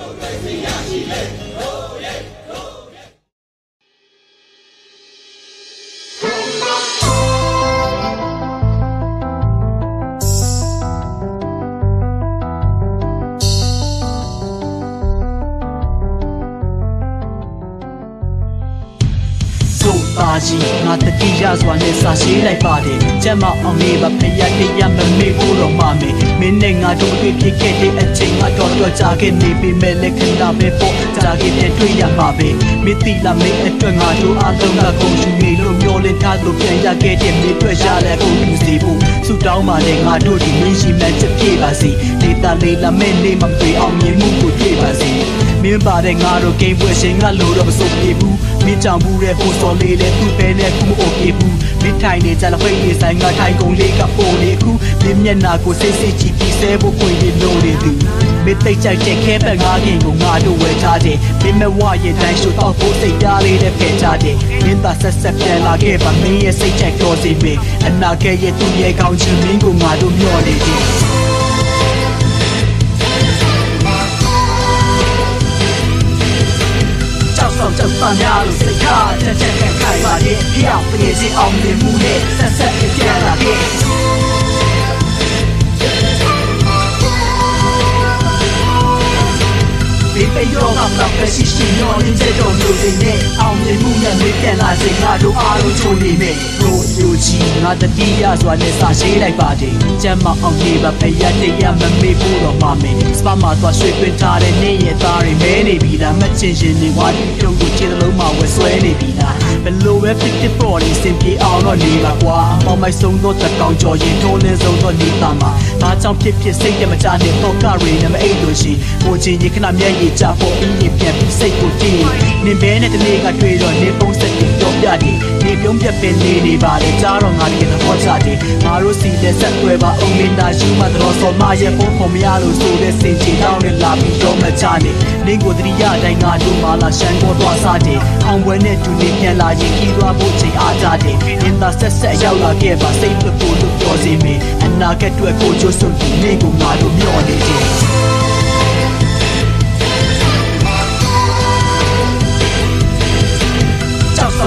我最需要喜悦。 သားကြီးငါတတိယစွာနဲ့စာရှိလိုက်ပါတယ်ကျမအောင်နေပါဖရတရားမမေ့ဖို့တော့မမေမင်းနဲ့ငါတို့တွေ့ဖြစ်ခဲ့တဲ့အချိန်ငါတော့တော့ကြာခဲ့နေပြီမဲ့လက်ခဏပဲပေါ့ကြာခဲ့တဲ့တွေ့ရမှာပဲမသိလားမင်းအတွက်ငါတို့အားလုံးကကုန်ယူနေလို့မျောလင်းထားလို့ပြန်ရခဲ့တဲ့မင်းအတွက်ရလဲကုန်ယူစီဖို့ဆူတောင်းပါနဲ့ငါတို့ဒီမင်းရှိမှန်ချက်ပြေပါစေဒေတာလေးလာမဲ့နေမပြေအောင်မြင်မှုကိုတွေ့ပါစေမင်းပါတဲ့ငါတို့ဂိမ်းပွဲရှင်ကလို့တော့မစုံပြေဘူးမင်း ကြောင့်ဘူးတဲ့ဟိုစော်လေးတဲ့သူ့ပဲနဲ့ခုမအိုပြေဘူးမင်းထိုင်နေကြတဲ့ဖိတ်လေးဆိုင်ကထိုင်ကုန်လေးကပိုနေခုမင်းမျက်နာကိုစိတ်စိတ်ကြည့်ပြီးဆဲဖို့ကိုရင်လို့နေသူမင်းသိကြိုက်တဲ့ခဲပက်ငါးခင်ကိုငါတို့ဝယ်ထားတယ်မင်းမဝရဲ့တိုင်းရှို့တော့ဖို့စိတ်ပြားလေးနဲ့ဖယ်ထားတယ်မင်းသာဆက်ဆက်ပြန်လာခဲ့ပါမင်းရဲ့စိတ်ချက်တော်စီမင်းအနာဂတ်ရဲ့သူ့ရဲ့ကောင်းချီမင်းကိုငါတို့မျှော်နေတယ် ဆောင်ချက်ပန်းများလို့စိတ်ထားချက်ချက်ခက်ခိုင်ပါရဲ့ဖျောက်ပြည့်စင်အောင်မြင်မှုနဲ့ဆက်ဆက်ပြန်လာခဲ့ဒီပေရောကတော့ပဲရှိရှိညောင်းနေတဲ့တော့လူတွေနဲ့အောင်မြင်မှုနဲ့မေးပြန်လာစေငါတို့အားလုံးချုံနေမယ်ရိုးရိုးကြီး ငါတတိယစွာနဲ့စာရှိလိုက်ပါတယ်ကျမ်းမအောင်နေပါဖရတရားမမေ့ဖို့တော့မမေ့စပါမှာသွားရွှေ့သွင်းထားတဲ့နေ့ရက်သားတွေမဲနေပြီလားမချင်ရှင်နေဝါဒီတုံးကိုခြေလုံးမှာဝဲဆွဲနေပြီလားဘလို့ပဲဖြစ်ဖြစ်ပေါ်နေစင်ပြေအောင်တော့နေပါကွာပေါင်မိုက်ဆုံးတော့တက်ကောင်ကြော်ရင်ထိုးနေဆုံးတော့နေတာမှာဘာကြောင့်ဖြစ်ဖြစ်စိတ်ရမချနဲ့တော့ကရီနဲ့မအိတ်လို့ရှိဟိုချင်းရင်ခဏမျက်ရည်ချဖို့ပြီးရင်ပြန်ပြီးစိတ်ကိုတည်နေဘဲနဲ့တနေ့ကတွေ့တော့နေပုံစံကိုတော့ ပြတယ်နေပြုံးပြပင်နေနေပါလေကြားတော့ငါဒီသဘောချတယ်ငါတို့စီတဲ့ဆက်ွယ်ပါအောင်မင်းသားရှိမှတော့စော်မရဲ့ဖုန်းဖော်မရလို့ဆိုတဲ့စင်ချီတောင်းနဲ့လာပြီးတော့မချနေနေကိုတတိယတိုင်းငါတို့မှလာရှမ်းပေါ်သွားစားတယ်အောင်ပွဲနဲ့တူနေပြန်လာရင်ကြီးသွားဖို့ချိန်အားကြတယ်နင်သာဆက်ဆက်ရောက်လာခဲ့ပါစိတ်လွတ်ဖို့လို့ပြောစီမင်းအနာဂတ်အတွက်ကိုချိုးစွန့်ပြီးနေကိုငါတို့မျှော်နေတယ်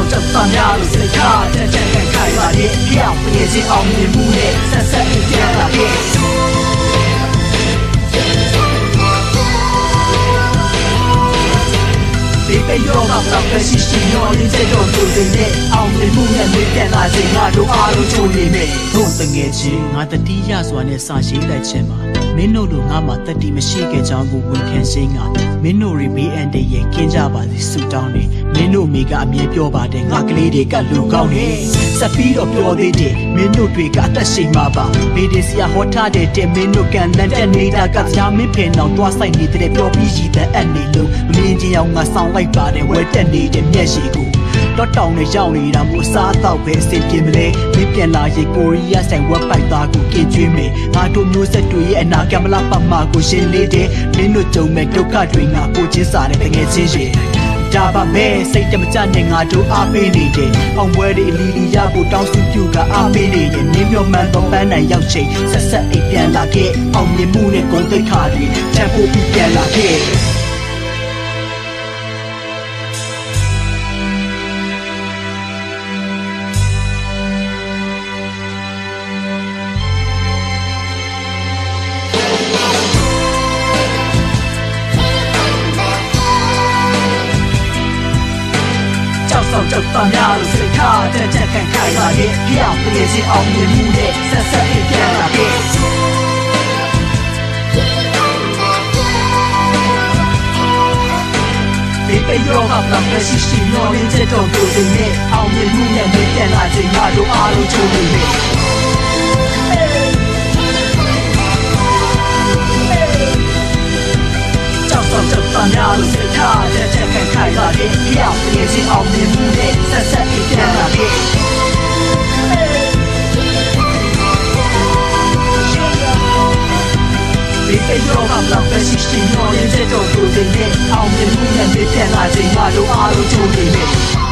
ဆောင်ချက်ပန်းများလို့စိတ်ထားတဲ့ချက်ခိုင်ခိုင်ပါရဲ့ဖျောက်ပြည့်စင်အောင်မြင်မှုနဲ့ဆက်ဆက်ပြန်လာခဲ့ ပေရောကတော့ပဲရှိရှိညောင်းနေတဲ့တော့သူတွေနဲ့အောင်မြင်မှုနဲ့မေးပြန်လာစေငါတို့အားလုံးချုံနေမယ်တို့တငယ်ချင်းငါတတိယစွာနဲ့စာရှိလိုက်ခြင်းပါမင်းတို့လိုငါမှတတိမရှိခဲ့ကြောင်းကိုဝန်ခံရှင်းငါမင်းတို့တွေဘေးအန္တရာယ်ကင်းကြပါစေဆုတောင်းနေမင်းတို့မိကအမြဲပြောပါတယ်ငါကလေးတွေကလူကောင်းနေ ဆက်ပြီးတော့ပြောသေးတယ်မင်းတို့တွေကအသက်ရှင်မှာပါမေဒီစီယာဟောထားတဲ့တဲ့မင်းတို့ကန်တန်တဲ့နေတာကကြားမင်းဖင်အောင်တွားဆိုင်နေတဲ့ပြောပြီးရှိတဲ့အပ်နေလို့မင်းချင်းအောင်ငါဆောင်လိုက်ပါတယ်ဝဲတက်နေတဲ့မျက်ရှိကိုတော့တောင်းနဲ့ရောက်နေတာမို့စားတော့ပဲအဆင်ပြေမလဲမင်းပြန်လာရင်ကိုရီးယားဆိုင်ဝက်ပိုက်သားကိုကင်ကျွေးမယ်ငါတို့မျိုးဆက်တွေရဲ့အနာကမလာပမာကိုရှင်းလေးတဲ့မင်းတို့ကြုံမဲ့ဒုက္ခတွေငါကိုချင်းစားတဲ့တကယ်ချင်းရှင် ဒါပါမဲ့စိတ်တမကြနဲ့ငါတို့အားပေးနေတယ်။အောင်ပွဲတွေအလီလီရဖို့တောင်းစုပြုကအားပေးနေရင်နင်းမျောမှန်တော့ပန်းနိုင်ရောက်ချိန်ဆက်ဆက်အိပ်ပြန်လာခဲ့။အောင်မြင်မှုနဲ့ဂုဏ်သိက္ခာတွေတန်ဖို့ပြီးပြန်လာခဲ့။ ဆောင်ချက်ပန်းများလို့စိတ်ထားတဲ့ချက်ခံခိုင်ပါရဲ့ဖျောက်ပြည့်စင်အောင်မြင်မှုနဲ့ဆက်ဆက်ပြန်လာခဲ့ဒီပေရောကပလပ်ရှိရှိမျောနေတဲ့တော့ကိုယ်နဲ့အောင်မြင်မှုနဲ့မြင်ပြန်လာခြင်းငါတို့အားလုံးချုံနေတယ် ပေရောကလောက်ပဲရှိရှိမျောနေတဲ့တော့ကိုယ်တွေနဲ့အောင်မြင်မှုနဲ့မြင်ပြန်လာခြင်းငါတို့အားလုံးချုံနေတယ်